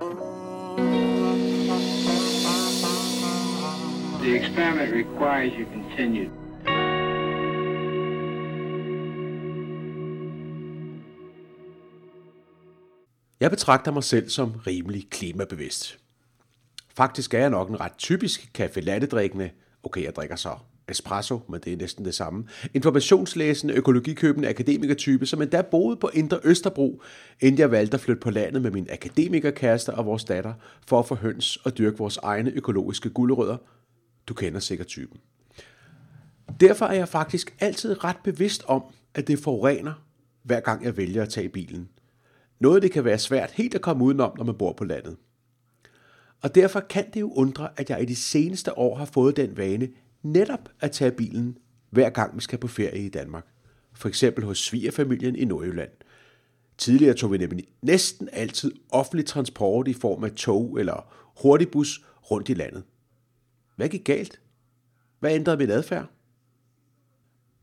The experiment requires you continue. Jeg betragter mig selv som rimelig klimabevidst. Faktisk er jeg nok en ret typisk kaffe latte drikkende, okay, jeg drikker så espresso, men det er næsten det samme, informationslæsende, økologikøbende akademikertype, som endda boede på Indre Østerbro, inden jeg valgte at flytte på landet med min akademikerkæreste og vores datter, for at få høns og dyrke vores egne økologiske gulerødder. Du kender sikkert typen. Derfor er jeg faktisk altid ret bevidst om, at det forurener, hver gang jeg vælger at tage bilen. Noget det kan være svært helt at komme udenom, når man bor på landet. Og derfor kan det jo undre, at jeg i de seneste år har fået den vane netop at tage bilen, hver gang vi skal på ferie i Danmark. For eksempel hos svigerfamilien i Nordjylland. Tidligere tog vi nemlig næsten altid offentlig transport i form af tog eller hurtigbus rundt i landet. Hvad gik galt? Hvad ændrede min adfærd?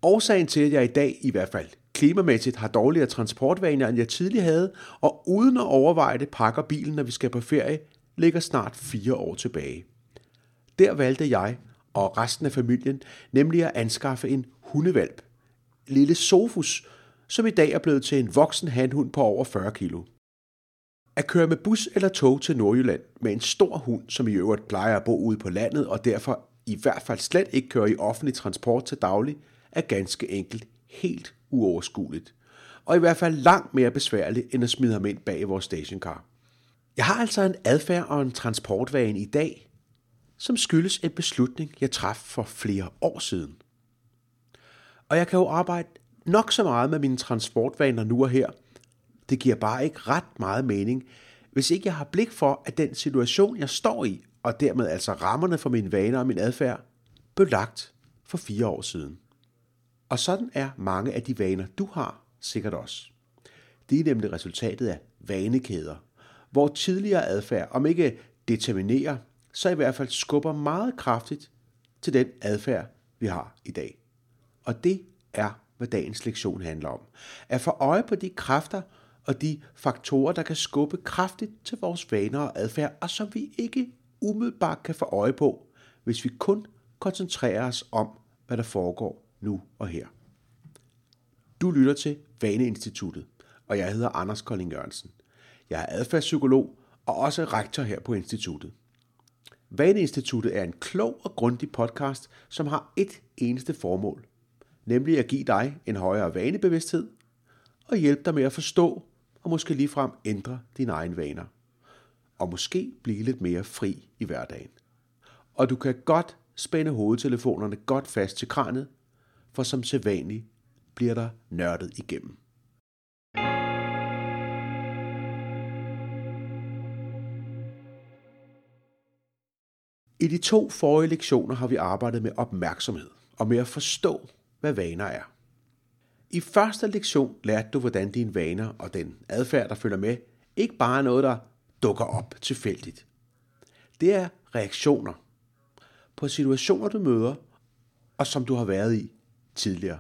Årsagen til, at jeg i dag i hvert fald klimamæssigt har dårligere transportvaner, end jeg tidligere havde, og uden at overveje det, pakker bilen, når vi skal på ferie, ligger snart fire år tilbage. Der valgte jeg og resten af familien nemlig at anskaffe en hundevalp, lille Sofus, som i dag er blevet til en voksen handhund på over 40 kilo. At køre med bus eller tog til Nordjylland med en stor hund, som i øvrigt plejer at bo ude på landet og derfor i hvert fald slet ikke kører i offentlig transport til daglig, er ganske enkelt helt uoverskueligt. Og i hvert fald langt mere besværligt end at smide ham ind bag vores stationcar. Jeg har altså en adfærd og en transportvane i dag, som skyldes en beslutning, jeg traf for flere år siden. Og jeg kan jo arbejde nok så meget med mine transportvaner nu og her. Det giver bare ikke ret meget mening, hvis ikke jeg har blik for, at den situation, jeg står i, og dermed altså rammerne for mine vaner og min adfærd, blev lagt for fire år siden. Og sådan er mange af de vaner, du har, sikkert også. Det er nemlig resultatet af vanekæder, hvor tidligere adfærd, om ikke determinerer, så i hvert fald skubber meget kraftigt til den adfærd, vi har i dag. Og det er, hvad dagens lektion handler om. At få øje på de kræfter og de faktorer, der kan skubbe kraftigt til vores vaner og adfærd, og som vi ikke umiddelbart kan få øje på, hvis vi kun koncentrerer os om, hvad der foregår nu og her. Du lytter til Vaneinstituttet, og jeg hedder Anders Kolding Jørgensen. Jeg er adfærdspsykolog og også rektor her på instituttet. Vaneinstituttet er en klog og grundig podcast, som har et eneste formål, nemlig at give dig en højere vanebevidsthed og hjælpe dig med at forstå og måske ligefrem ændre dine egne vaner. Og måske blive lidt mere fri i hverdagen. Og du kan godt spænde hovedtelefonerne godt fast til kranet, for som sædvanligt bliver der nørdet igennem. I de to forrige lektioner har vi arbejdet med opmærksomhed og med at forstå, hvad vaner er. I første lektion lærte du, hvordan dine vaner og den adfærd, der følger med, ikke bare er noget, der dukker op tilfældigt. Det er reaktioner på situationer, du møder, og som du har været i tidligere.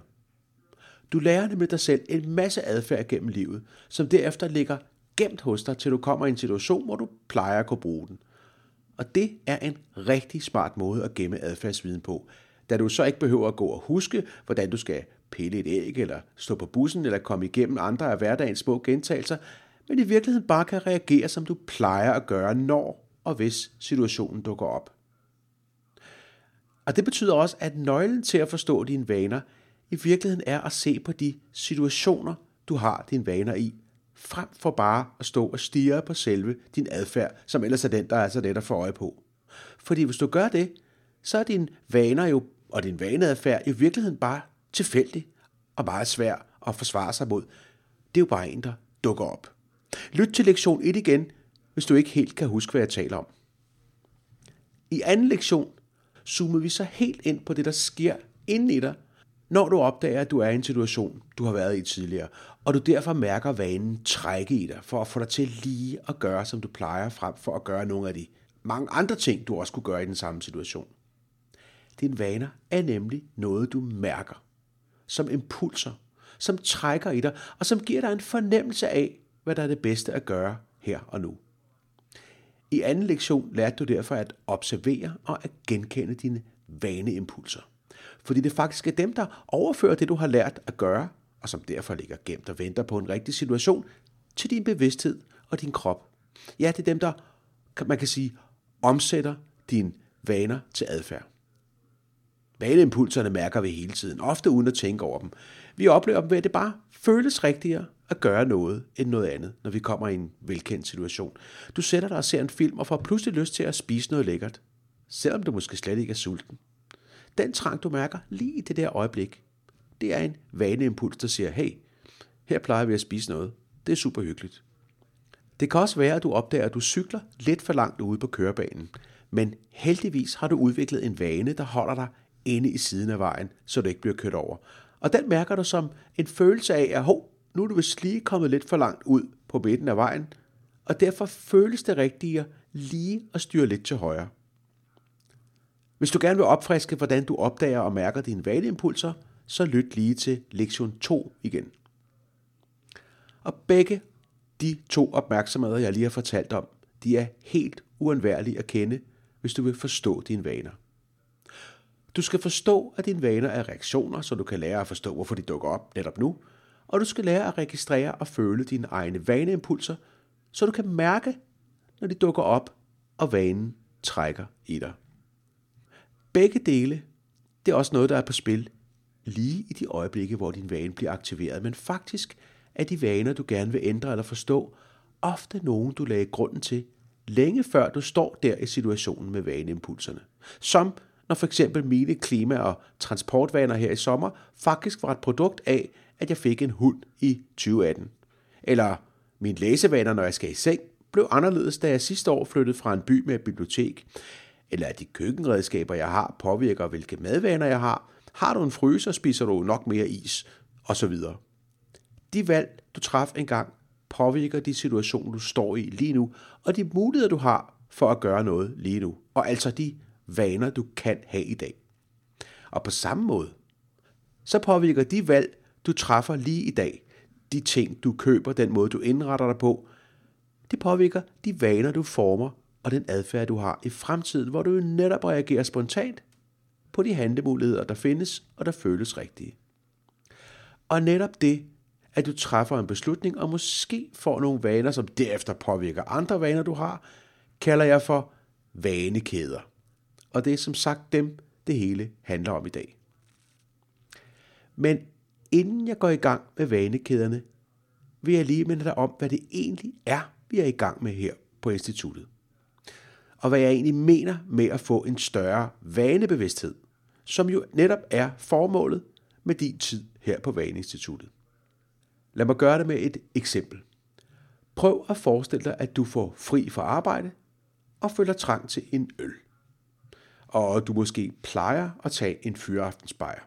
Du lærer nemlig dig selv en masse adfærd gennem livet, som derefter ligger gemt hos dig, til du kommer i en situation, hvor du plejer at kunne bruge den – og det er en rigtig smart måde at gemme adfærdsviden på, da du så ikke behøver at gå og huske, hvordan du skal pille et æg, eller stå på bussen, eller komme igennem andre af hverdagens små gentagelser, men i virkeligheden bare kan reagere, som du plejer at gøre, når og hvis situationen dukker op. Og det betyder også, at nøglen til at forstå dine vaner i virkeligheden er at se på de situationer, du har dine vaner i, frem for bare at stå og stige på selve din adfærd, som ellers er den, der er så let at få øje på. Fordi hvis du gør det, så er dine vaner jo, og din vaneadfærd i virkeligheden bare tilfældig og meget svær at forsvare sig mod. Det er jo bare en, der dukker op. Lyt til lektion 1 igen, hvis du ikke helt kan huske, hvad jeg taler om. I anden lektion zoomer vi så helt ind på det, der sker inden i dig, når du opdager, at du er i en situation, du har været i tidligere, og du derfor mærker vanen trække i dig, for at få dig til lige at gøre, som du plejer, frem for at gøre nogle af de mange andre ting, du også kunne gøre i den samme situation. Dine vaner er nemlig noget, du mærker, som impulser, som trækker i dig, og som giver dig en fornemmelse af, hvad der er det bedste at gøre her og nu. I anden lektion lærte du derfor at observere og at genkende dine vaneimpulser. Fordi det faktisk er dem, der overfører det, du har lært at gøre, og som derfor ligger gemt og venter på en rigtig situation, til din bevidsthed og din krop. Ja, det er dem, der, man kan sige, omsætter dine vaner til adfærd. Vaneimpulserne mærker vi hele tiden, ofte uden at tænke over dem. Vi oplever dem ved, at det bare føles rigtigere at gøre noget end noget andet, når vi kommer i en velkendt situation. Du sætter dig og ser en film og får pludselig lyst til at spise noget lækkert, selvom du måske slet ikke er sulten. Den trang, du mærker lige i det der øjeblik, det er en vaneimpuls, der siger, hey, her plejer vi at spise noget. Det er super hyggeligt. Det kan også være, at du opdager, at du cykler lidt for langt ude på kørebanen, men heldigvis har du udviklet en vane, der holder dig inde i siden af vejen, så du ikke bliver kørt over. Og den mærker du som en følelse af, at hov, nu er du vist lige kommet lidt for langt ud på midten af vejen, og derfor føles det rigtigere lige at styre lidt til højre. Hvis du gerne vil opfriske, hvordan du opdager og mærker dine vaneimpulser, så lyt lige til lektion 2 igen. Og begge de to opmærksomheder, jeg lige har fortalt om, de er helt uundværlige at kende, hvis du vil forstå dine vaner. Du skal forstå, at dine vaner er reaktioner, så du kan lære at forstå, hvorfor de dukker op netop nu, og du skal lære at registrere og føle dine egne vaneimpulser, så du kan mærke, når de dukker op, og vanen trækker i dig. Begge dele, det er også noget, der er på spil lige i de øjeblikke, hvor din vane bliver aktiveret, men faktisk er de vaner, du gerne vil ændre eller forstå, ofte nogen, du lagde grunden til, længe før du står der i situationen med vaneimpulserne. Som når for eksempel mine klima- og transportvaner her i sommer faktisk var et produkt af, at jeg fik en hund i 2018. Eller mine læsevaner, når jeg skal i seng, blev anderledes, da jeg sidste år flyttede fra en by med et bibliotek. Eller at de køkkenredskaber, jeg har, påvirker, hvilke madvaner jeg har. Har du en fryser, spiser du nok mere is, og så videre. De valg, du træffer engang, påvirker de situation, du står i lige nu, og de muligheder, du har for at gøre noget lige nu. Og altså de vaner, du kan have i dag. Og på samme måde, så påvirker de valg, du træffer lige i dag, de ting, du køber, den måde, du indretter dig på, det påvirker de vaner, du former, og den adfærd, du har i fremtiden, hvor du netop reagerer spontant på de handlemuligheder, der findes, og der føles rigtige. Og netop det, at du træffer en beslutning, og måske får nogle vaner, som derefter påvirker andre vaner, du har, kalder jeg for vanekæder. Og det er som sagt dem, det hele handler om i dag. Men inden jeg går i gang med vanekæderne, vil jeg lige minde dig om, hvad det egentlig er, vi er i gang med her på instituttet. Og hvad jeg egentlig mener med at få en større vanebevidsthed, som jo netop er formålet med din tid her på Vaneinstituttet. Lad mig gøre det med et eksempel. Prøv at forestille dig, at du får fri fra arbejde og føler trang til en øl. Og du måske plejer at tage en fyraftensbajer.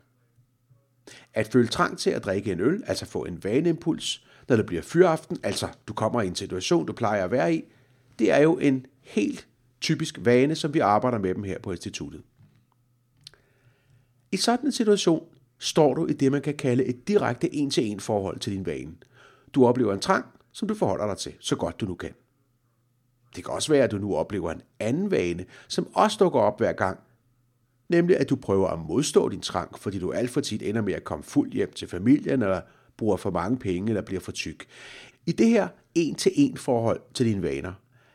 At føle trang til at drikke en øl, altså få en vaneimpuls, når det bliver fyraften, altså du kommer i en situation, du plejer at være i, det er jo en helt typisk vane, som vi arbejder med dem her på instituttet. I sådan en situation står du i det, man kan kalde et direkte en-til-en forhold til din vane. Du oplever en trang, som du forholder dig til, så godt du nu kan. Det kan også være, at du nu oplever en anden vane, som også dukker op hver gang, nemlig at du prøver at modstå din trang, fordi du alt for tit ender med at komme fuld hjem til familien, eller bruger for mange penge, eller bliver for tyk. I det her en-til-en forhold til dine vaner,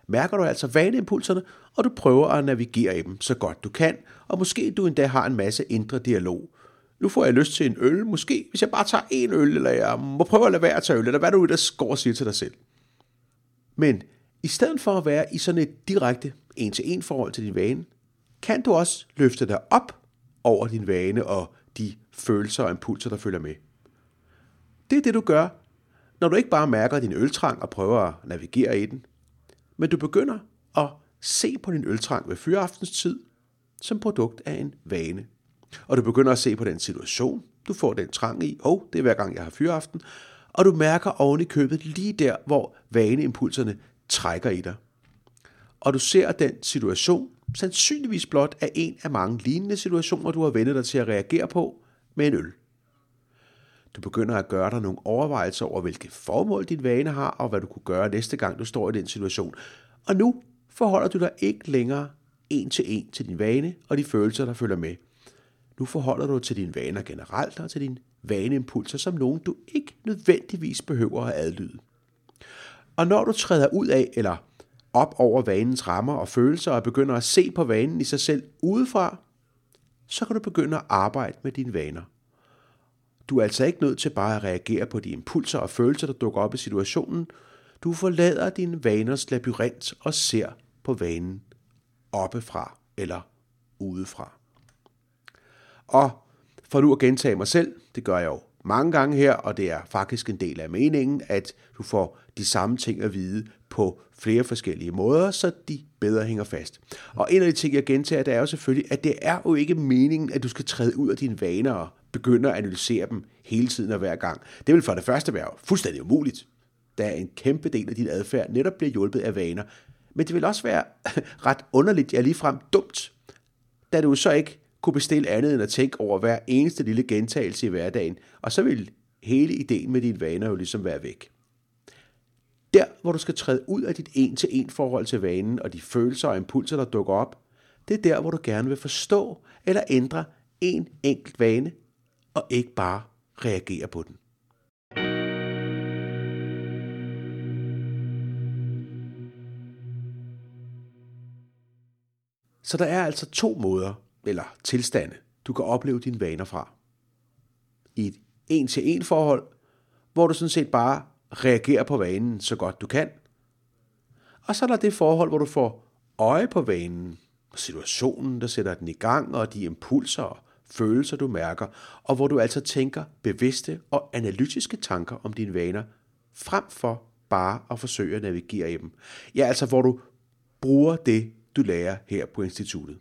mærker du altså vaneimpulserne, og du prøver at navigere i dem så godt du kan, og måske du endda har en masse indre dialog. Nu får jeg lyst til en øl, måske hvis jeg bare tager en øl, eller jeg må prøve at lade være at tage øl, eller hvad du der går og siger til dig selv. Men i stedet for at være i sådan et direkte en-til-en forhold til din vane, kan du også løfte dig op over din vane og de følelser og impulser, der følger med. Det er det, du gør, når du ikke bare mærker din øltrang og prøver at navigere i den, men du begynder at se på din øltrang ved fyraftens som produkt af en vane. Og du begynder at se på den situation, du får den trang i, og oh, det er hver gang, jeg har fyraften, og du mærker oven i købet lige der, hvor vaneimpulserne trækker i dig. Og du ser den situation sandsynligvis blot er en af mange lignende situationer, du har vendt dig til at reagere på med en øl. Du begynder at gøre dig nogle overvejelser over, hvilke formål din vane har, og hvad du kunne gøre næste gang, du står i den situation. Og nu forholder du dig ikke længere en til en til din vane og de følelser, der følger med. Nu forholder du dig til dine vaner generelt og til dine vaneimpulser som nogen, du ikke nødvendigvis behøver at adlyde. Og når du træder ud af eller op over vanens rammer og følelser og begynder at se på vanen i sig selv udefra, så kan du begynde at arbejde med dine vaner. Du er altså ikke nødt til bare at reagere på de impulser og følelser, der dukker op i situationen. Du forlader din vaners labyrint og ser på vanen oppefra eller udefra. Og for nu at gentage mig selv, det gør jeg jo mange gange her, og det er faktisk en del af meningen, at du får de samme ting at vide på flere forskellige måder, så de bedre hænger fast. Og en af de ting, jeg gentager, det er jo selvfølgelig, at det er jo ikke meningen, at du skal træde ud af dine vaner og begynde at analysere dem hele tiden og hver gang. Det vil for det første være fuldstændig umuligt, da en kæmpe del af din adfærd netop bliver hjulpet af vaner. Men det vil også være ret underligt, ja ligefrem dumt, da du så ikke kunne bestille andet end at tænke over hver eneste lille gentagelse i hverdagen, og så vil hele ideen med dine vaner jo ligesom være væk. Der, hvor du skal træde ud af dit en-til-en forhold til vanen og de følelser og impulser, der dukker op, det er der, hvor du gerne vil forstå eller ændre en enkelt vane, og ikke bare reagere på den. Så der er altså to måder, eller tilstande, du kan opleve dine vaner fra. I et en-til-en forhold, hvor du sådan set bare reagerer på vanen så godt du kan. Og så er der det forhold, hvor du får øje på vanen, situationen, der sætter den i gang, og de impulser og følelser, du mærker, og hvor du altså tænker bevidste og analytiske tanker om dine vaner, frem for bare at forsøge at navigere i dem. Ja, altså hvor du bruger det, du lærer her på instituttet.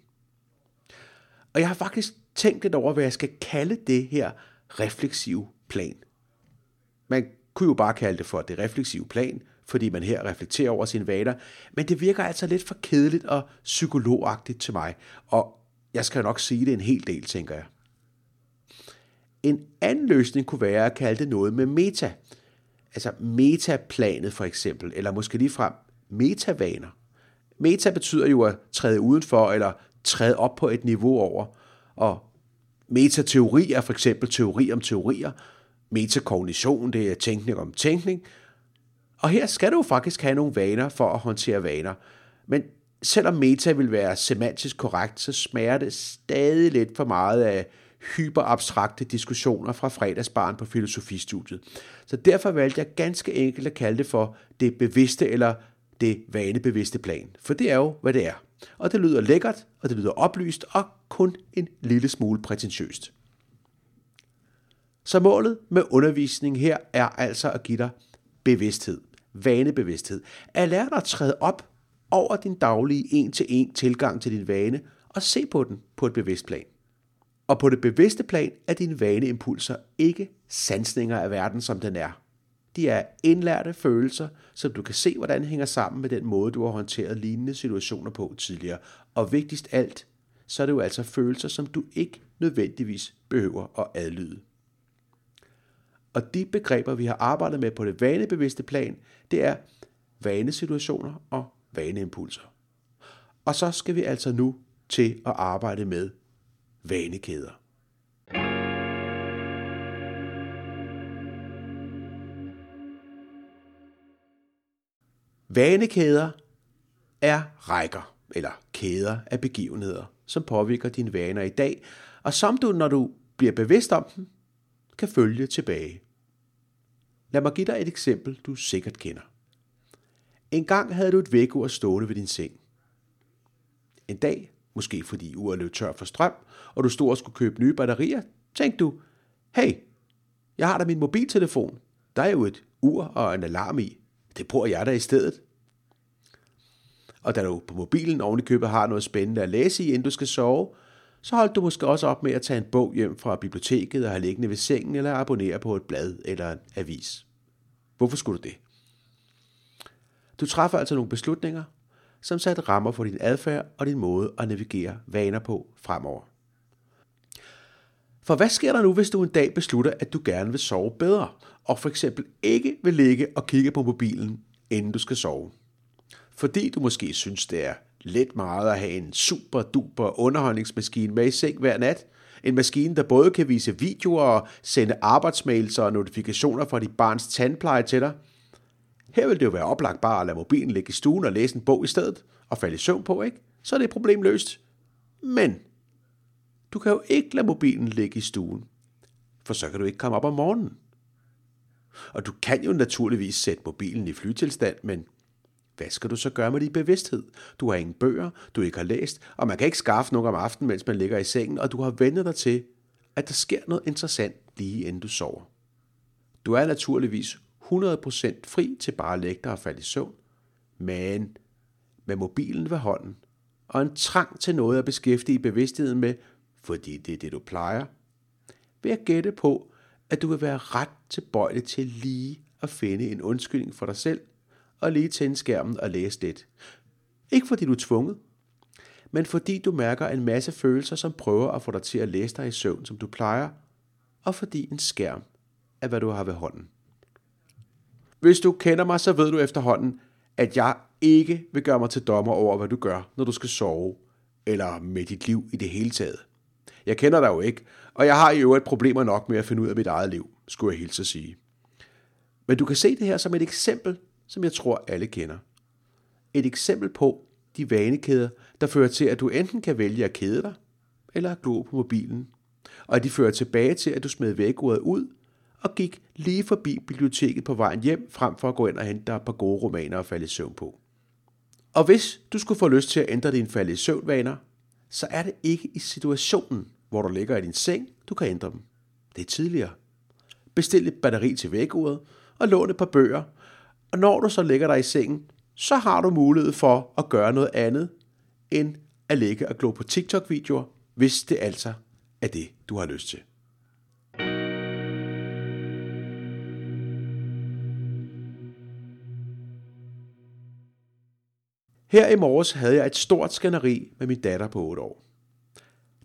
Og jeg har faktisk tænkt lidt over, hvad jeg skal kalde det her refleksive plan. Man kunne jo bare kalde det for det refleksive plan, fordi man her reflekterer over sine vaner, men det virker altså lidt for kedeligt og psykologagtigt til mig, og jeg skal nok sige det en hel del, tænker jeg. En anden løsning kunne være at kalde det noget med meta. Altså metaplanet for eksempel, eller måske ligefrem metavaner. Meta betyder jo at træde udenfor, eller træde op på et niveau over. Og metateori er for eksempel teori om teorier. Metakognition, det er tænkning om tænkning. Og her skal du faktisk have nogle vaner for at håndtere vaner. Men selvom meta vil være semantisk korrekt, så smager det stadig lidt for meget af hyperabstrakte diskussioner fra fredagsbarn på filosofistudiet. Så derfor valgte jeg ganske enkelt at kalde det for det bevidste eller det vanebevidste plan. For det er jo, hvad det er. Og det lyder lækkert, og det lyder oplyst, og kun en lille smule prætentiøst. Så målet med undervisning her er altså at give dig bevidsthed, vanebevidsthed. At lære dig at træde op over din daglige en-til-en tilgang til din vane, og se på den på et bevidst plan. Og på det bevidste plan er dine vaneimpulser ikke sansninger af verden, som den er. De er indlærte følelser, som du kan se, hvordan hænger sammen med den måde, du har håndteret lignende situationer på tidligere. Og vigtigst alt, så er det jo altså følelser, som du ikke nødvendigvis behøver at adlyde. Og de begreber, vi har arbejdet med på det vanebevidste plan, det er vanesituationer og vaneimpulser. Og så skal vi altså nu til at arbejde med vanekæder. Vanekæder er rækker eller kæder af begivenheder, som påvirker dine vaner i dag, og som du, når du bliver bevidst om dem, kan følge tilbage. Lad mig give dig et eksempel, du sikkert kender. En gang havde du et vækkeur stående ved din seng. En dag, måske fordi uret løb tør for strøm, og du stod og skulle købe nye batterier, tænkte du, hey, jeg har da min mobiltelefon. Der er jo et ur og en alarm i. Det bruger jeg da i stedet. Og da du på mobilen oven i købet har noget spændende at læse i, inden du skal sove, så holdt du måske også op med at tage en bog hjem fra biblioteket og have liggende ved sengen eller abonnere på et blad eller en avis. Hvorfor skulle du det? Du træffer altså nogle beslutninger, som satte rammer for din adfærd og din måde at navigere vaner på fremover. For hvad sker der nu, hvis du en dag beslutter, at du gerne vil sove bedre, og for eksempel ikke vil ligge og kigge på mobilen, inden du skal sove? fordi du måske synes, det er lidt meget at have en super duper underholdningsmaskine med i seng hver nat. En maskine, der både kan vise videoer og sende arbejdsmails og notifikationer fra dit barns tandpleje til dig. Her vil det jo være oplagt bare at lade mobilen ligge i stuen og læse en bog i stedet og falde i søvn på, ikke? Så er det problem løst. Men du kan jo ikke lade mobilen ligge i stuen, for så kan du ikke komme op om morgenen. Og du kan jo naturligvis sætte mobilen i flytilstand, men hvad skal du så gøre med din bevidsthed? Du har ingen bøger, du ikke har læst, og man kan ikke skaffe nogen om aftenen, mens man ligger i sengen, og du har vendet dig til, at der sker noget interessant lige inden du sover. Du er naturligvis 100% fri til bare at lægge dig og falde i søvn, men med mobilen ved hånden, og en trang til noget at beskæftige bevidstheden med, fordi det er det, du plejer, vil jeg gætte på, at du vil være ret tilbøjelig til lige at finde en undskyldning for dig selv, og lige tænde skærmen og læse lidt. Ikke fordi du er tvunget, men fordi du mærker en masse følelser, som prøver at få dig til at læse dig i søvn, som du plejer, og fordi en skærm er, hvad du har ved hånden. Hvis du kender mig, så ved du efterhånden, at jeg ikke vil gøre mig til dommer over, hvad du gør, når du skal sove, eller med dit liv i det hele taget. Jeg kender dig jo ikke, og jeg har i øvrigt problemer nok med at finde ud af mit eget liv, skulle jeg hilse at sige. Men du kan se det her som et eksempel, som jeg tror alle kender. Et eksempel på de vanekæder, der fører til, at du enten kan vælge at kede dig, eller at glo på mobilen, og at de fører tilbage til, at du smed vækordet ud og gik lige forbi biblioteket på vejen hjem, frem for at gå ind og hente dig et par gode romaner og falde i søvn på. Og hvis du skulle få lyst til at ændre dine falde i søvnvaner, så er det ikke i situationen, hvor du ligger i din seng, du kan ændre dem. Det er tidligere. Bestil et batteri til vækkeuret og lån et par bøger, og når du så ligger dig i sengen, så har du mulighed for at gøre noget andet, end at ligge og glo på TikTok-videoer, hvis det altså er det, du har lyst til. Her i morges havde jeg et stort skænderi med min datter på 8 år.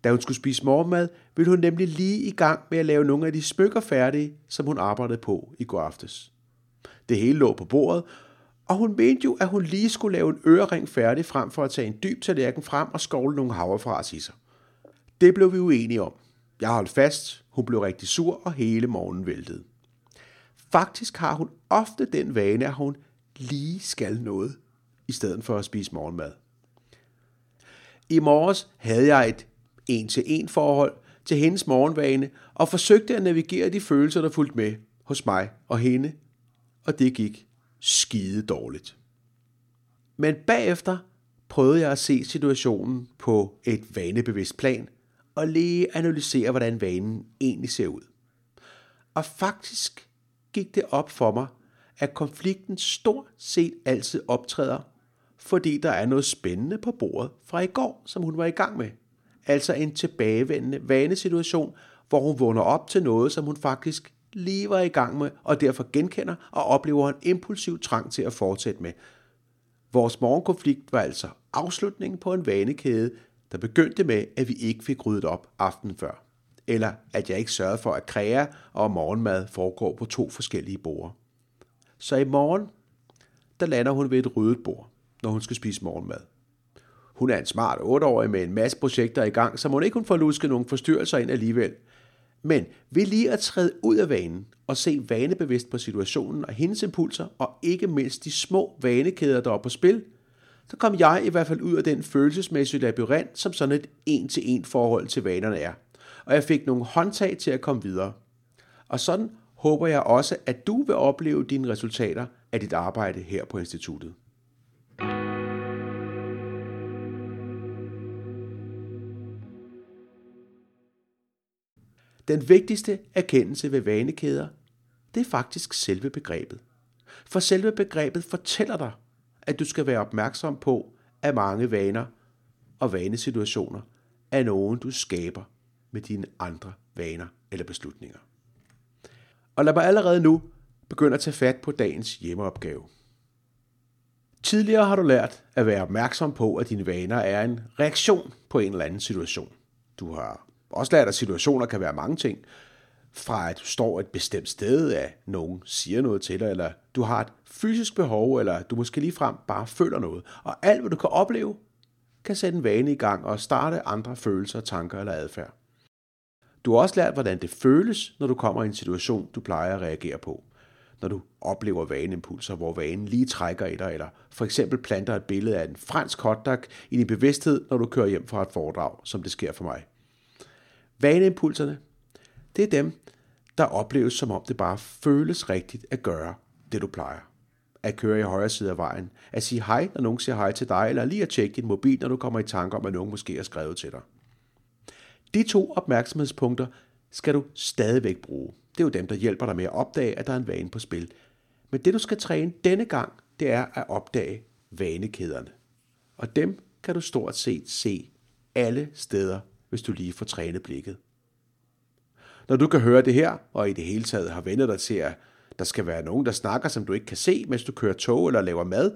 Da hun skulle spise morgenmad, ville hun nemlig lige i gang med at lave nogle af de smykker færdige, som hun arbejdede på i går aftes. Det hele lå på bordet, og hun mente jo, at hun lige skulle lave en ørering færdig frem for at tage en dyb tallerken frem og skovle nogle havrefras i sig. Det blev vi uenige om. Jeg holdt fast, hun blev rigtig sur, og hele morgenen væltede. Faktisk har hun ofte den vane, at hun lige skal noget, i stedet for at spise morgenmad. I morges havde jeg et en-til-en forhold til hendes morgenvane og forsøgte at navigere de følelser, der fulgte med hos mig og hende, og det gik skide dårligt. Men bagefter prøvede jeg at se situationen på et vanebevidst plan og lige analysere, hvordan vanen egentlig ser ud. Og faktisk gik det op for mig, at konflikten stort set altid optræder, fordi der er noget spændende på bordet fra i går, som hun var i gang med. Altså en tilbagevendende vanesituation, hvor hun vågner op til noget, som hun faktisk lige var i gang med, og derfor genkender og oplever en impulsiv trang til at fortsætte med. Vores morgenkonflikt var altså afslutningen på en vanekæde, der begyndte med, at vi ikke fik ryddet op aftenen før. Eller at jeg ikke sørgede for, at kræa og morgenmad foregår på to forskellige borde. Så i morgen, der lander hun ved et ryddet bord, når hun skal spise morgenmad. Hun er en smart 8-årig med en masse projekter i gang, så hun ikke kun får lusket nogle forstyrrelser ind alligevel. Men ved lige at træde ud af vanen og se vanebevidst på situationen og hendes impulser, og ikke mindst de små vanekæder, der er på spil, så kom jeg i hvert fald ud af den følelsesmæssige labyrint, som sådan et en-til-en forhold til vanerne er. Og jeg fik nogle håndtag til at komme videre. Og sådan håber jeg også, at du vil opleve dine resultater af dit arbejde her på instituttet. Den vigtigste erkendelse ved vanekæder, det er faktisk selve begrebet. For selve begrebet fortæller dig, at du skal være opmærksom på, at mange vaner og vanesituationer er nogen, du skaber med dine andre vaner eller beslutninger. Og lad mig allerede nu begynde at tage fat på dagens hjemmeopgave. Tidligere har du lært at være opmærksom på, at dine vaner er en reaktion på en eller anden situation. Du har også lært, at situationer kan være mange ting. fra at du står et bestemt sted, at nogen siger noget til dig, eller du har et fysisk behov, eller du måske lige frem bare føler noget. Og alt, hvad du kan opleve, kan sætte en vane i gang og starte andre følelser, tanker eller adfærd. Du har også lært, hvordan det føles, når du kommer i en situation, du plejer at reagere på. Når du oplever vaneimpulser, hvor vanen lige trækker i dig, eller for eksempel planter et billede af en fransk hotdog i din bevidsthed, når du kører hjem fra et foredrag, som det sker for mig. Vaneimpulserne, det er dem, der opleves som om det bare føles rigtigt at gøre det, du plejer. At køre i højre side af vejen, at sige hej, når nogen siger hej til dig, eller lige at tjekke din mobil, når du kommer i tanke om, at nogen måske har skrevet til dig. De to opmærksomhedspunkter skal du stadigvæk bruge. Det er jo dem, der hjælper dig med at opdage, at der er en vane på spil. Men det, du skal træne denne gang, det er at opdage vanekæderne. Og dem kan du stort set se alle steder, hvis du lige får trænet blikket. Når du kan høre det her, og i det hele taget har vendt dig til, at der skal være nogen, der snakker, som du ikke kan se, mens du kører tog eller laver mad,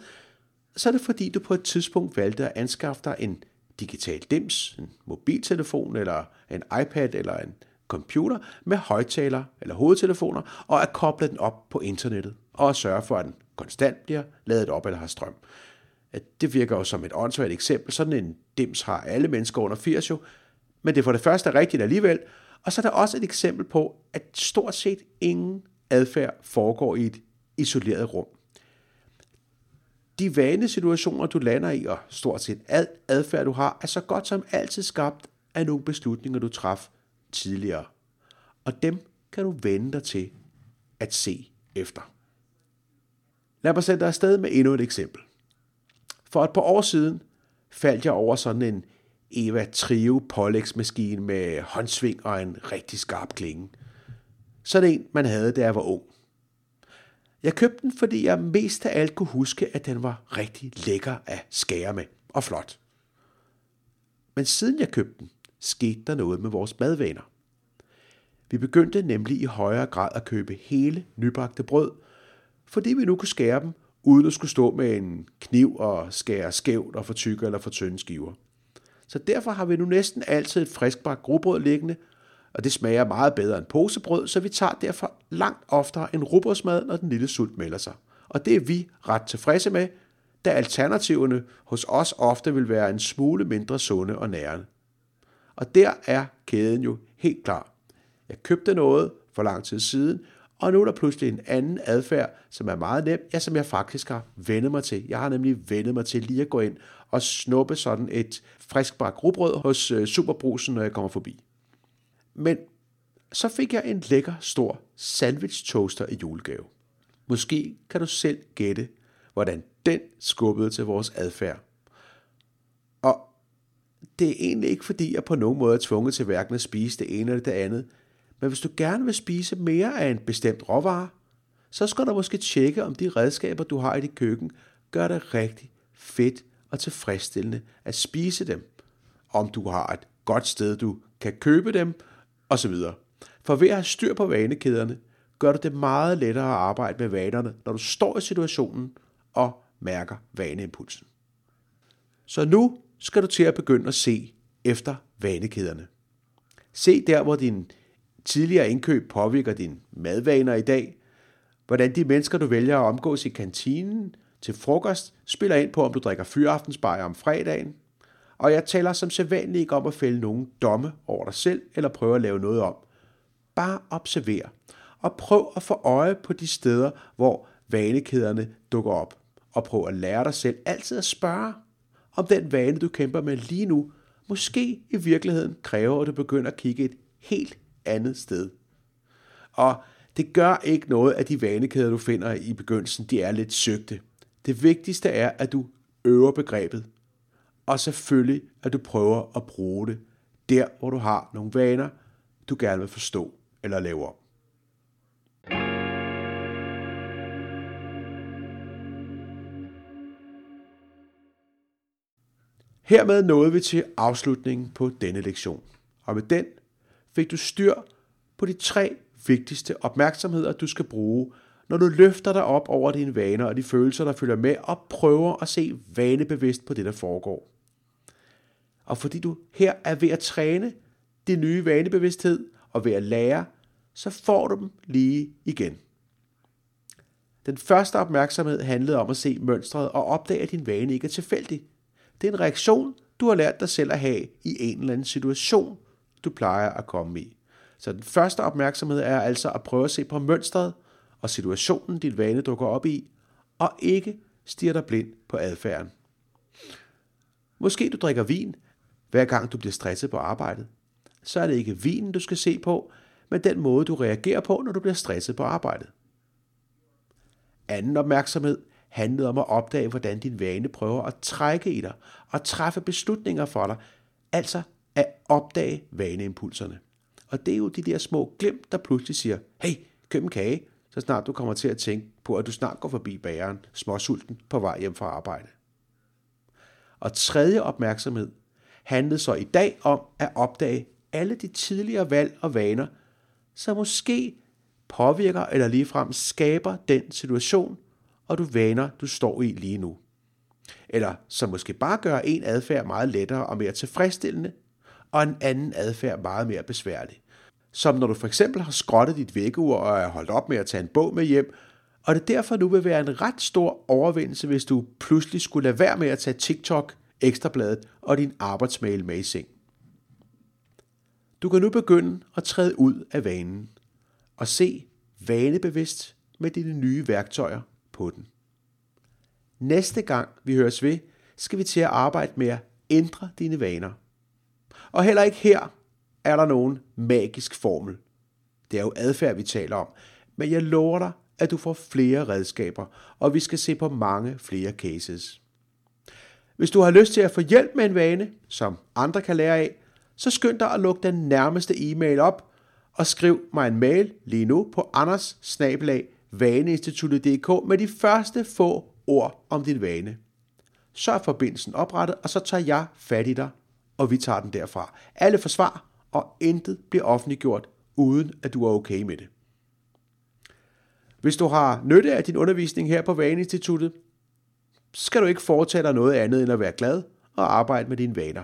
så er det fordi, du på et tidspunkt valgte at anskaffe dig en digital dims, en mobiltelefon eller en iPad eller en computer med højtaler eller hovedtelefoner, og at koble den op på internettet, og at sørge for, at den konstant bliver ladet op eller har strøm. Det virker jo som et åndssvagt eksempel. Sådan en dims har alle mennesker under 80 jo, men det for det første rigtigt alligevel, og så er der også et eksempel på, at stort set ingen adfærd foregår i et isoleret rum. De vane situationer, du lander i, og stort set alt adfærd, du har, er så godt som altid skabt af nogle beslutninger, du traf tidligere. Og dem kan du vende dig til at se efter. Lad mig sætte dig afsted med endnu et eksempel. For et par år siden faldt jeg over sådan en Eva Trio pålægsmaskine med håndsving og en rigtig skarp klinge. Sådan en, man havde, da jeg var ung. Jeg købte den, fordi jeg mest af alt kunne huske, at den var rigtig lækker at skære med og flot. Men siden jeg købte den, skete der noget med vores madvaner. Vi begyndte nemlig i højere grad at købe hele nybagte brød, fordi vi nu kunne skære dem, uden at skulle stå med en kniv og skære skævt og for tykke eller for tynde skiver. Så derfor har vi nu næsten altid et friskbagt grobrød liggende, og det smager meget bedre end posebrød, så vi tager derfor langt oftere en rugbrødsmad, når den lille sult melder sig. Og det er vi ret tilfredse med, da alternativerne hos os ofte vil være en smule mindre sunde og nærende. Og der er kæden jo helt klar. Jeg købte noget for lang tid siden, og nu er der pludselig en anden adfærd, som er meget nem, ja, som jeg faktisk har vendet mig til. Jeg har nemlig vendet mig til lige at gå ind og snuppe sådan et friskbagt rugbrød hos øh, Superbrusen, når jeg kommer forbi. Men så fik jeg en lækker, stor sandwich toaster i julegave. Måske kan du selv gætte, hvordan den skubbede til vores adfærd. Og det er egentlig ikke fordi, jeg på nogen måde er tvunget til hverken at spise det ene eller det andet, men hvis du gerne vil spise mere af en bestemt råvare, så skal du måske tjekke, om de redskaber, du har i dit køkken, gør det rigtig fedt og tilfredsstillende at spise dem. Om du har et godt sted, du kan købe dem, osv. For ved at have styr på vanekæderne, gør du det meget lettere at arbejde med vanerne, når du står i situationen og mærker vaneimpulsen. Så nu skal du til at begynde at se efter vanekæderne. Se der, hvor din tidligere indkøb påvirker dine madvaner i dag, hvordan de mennesker, du vælger at omgås i kantinen til frokost, spiller ind på, om du drikker fyraftensbajer om fredagen. Og jeg taler som sædvanligt ikke om at fælde nogen domme over dig selv, eller prøve at lave noget om. Bare observer, og prøv at få øje på de steder, hvor vanekæderne dukker op. Og prøv at lære dig selv altid at spørge, om den vane, du kæmper med lige nu, måske i virkeligheden kræver, at du begynder at kigge et helt andet sted. Og det gør ikke noget, at de vanekæder, du finder i begyndelsen, de er lidt søgte. Det vigtigste er, at du øver begrebet. Og selvfølgelig, at du prøver at bruge det der, hvor du har nogle vaner, du gerne vil forstå eller lave om. Hermed nåede vi til afslutningen på denne lektion. Og med den fik du styr på de tre vigtigste opmærksomheder, du skal bruge, når du løfter dig op over dine vaner og de følelser, der følger med, og prøver at se vanebevidst på det, der foregår. Og fordi du her er ved at træne din nye vanebevidsthed og ved at lære, så får du dem lige igen. Den første opmærksomhed handlede om at se mønstret og opdage, at din vane ikke er tilfældig. Det er en reaktion, du har lært dig selv at have i en eller anden situation, du plejer at komme i. Så den første opmærksomhed er altså at prøve at se på mønstret og situationen, din vane dukker op i, og ikke stiger dig blind på adfærden. Måske du drikker vin, hver gang du bliver stresset på arbejdet. Så er det ikke vinen, du skal se på, men den måde, du reagerer på, når du bliver stresset på arbejdet. Anden opmærksomhed handlede om at opdage, hvordan din vane prøver at trække i dig og træffe beslutninger for dig, altså at opdage vaneimpulserne. Og det er jo de der små glimt, der pludselig siger, hey, køb en kage, så snart du kommer til at tænke på, at du snart går forbi bæren, småsulten på vej hjem fra arbejde. Og tredje opmærksomhed handlede så i dag om at opdage alle de tidligere valg og vaner, som måske påvirker eller ligefrem skaber den situation og du vaner, du står i lige nu. Eller som måske bare gør en adfærd meget lettere og mere tilfredsstillende, og en anden adfærd meget mere besværlig. Som når du for eksempel har skrottet dit vækkeur og er holdt op med at tage en bog med hjem, og det derfor nu vil være en ret stor overvindelse, hvis du pludselig skulle lade være med at tage TikTok, Ekstrabladet og din arbejdsmail med i seng. Du kan nu begynde at træde ud af vanen og se vanebevidst med dine nye værktøjer på den. Næste gang vi høres ved, skal vi til at arbejde med at ændre dine vaner. Og heller ikke her er der nogen magisk formel. Det er jo adfærd, vi taler om. Men jeg lover dig, at du får flere redskaber, og vi skal se på mange flere cases. Hvis du har lyst til at få hjælp med en vane, som andre kan lære af, så skynd dig at lukke den nærmeste e-mail op, og skriv mig en mail lige nu på anders vaneinstituttet.dk med de første få ord om din vane. Så er forbindelsen oprettet, og så tager jeg fat i dig, og vi tager den derfra. Alle får svar, og intet bliver offentliggjort, uden at du er okay med det. Hvis du har nytte af din undervisning her på Vaneinstituttet, skal du ikke foretage dig noget andet end at være glad og arbejde med dine vaner.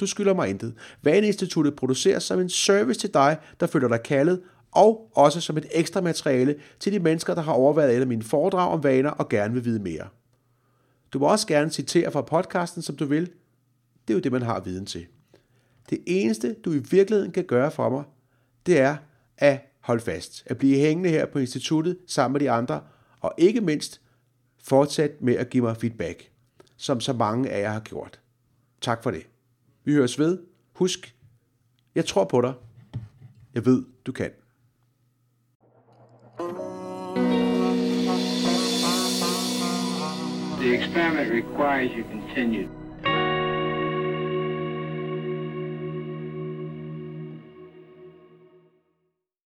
Du skylder mig intet. Vaneinstituttet produceres som en service til dig, der føler dig kaldet og også som et ekstra materiale til de mennesker, der har overvejet et af mine foredrag om vaner og gerne vil vide mere. Du må også gerne citere fra podcasten, som du vil. Det er jo det, man har viden til. Det eneste, du i virkeligheden kan gøre for mig, det er at holde fast, at blive hængende her på instituttet sammen med de andre, og ikke mindst fortsat med at give mig feedback, som så mange af jer har gjort. Tak for det. Vi høres ved. Husk, jeg tror på dig. Jeg ved, du kan. The experiment requires you continue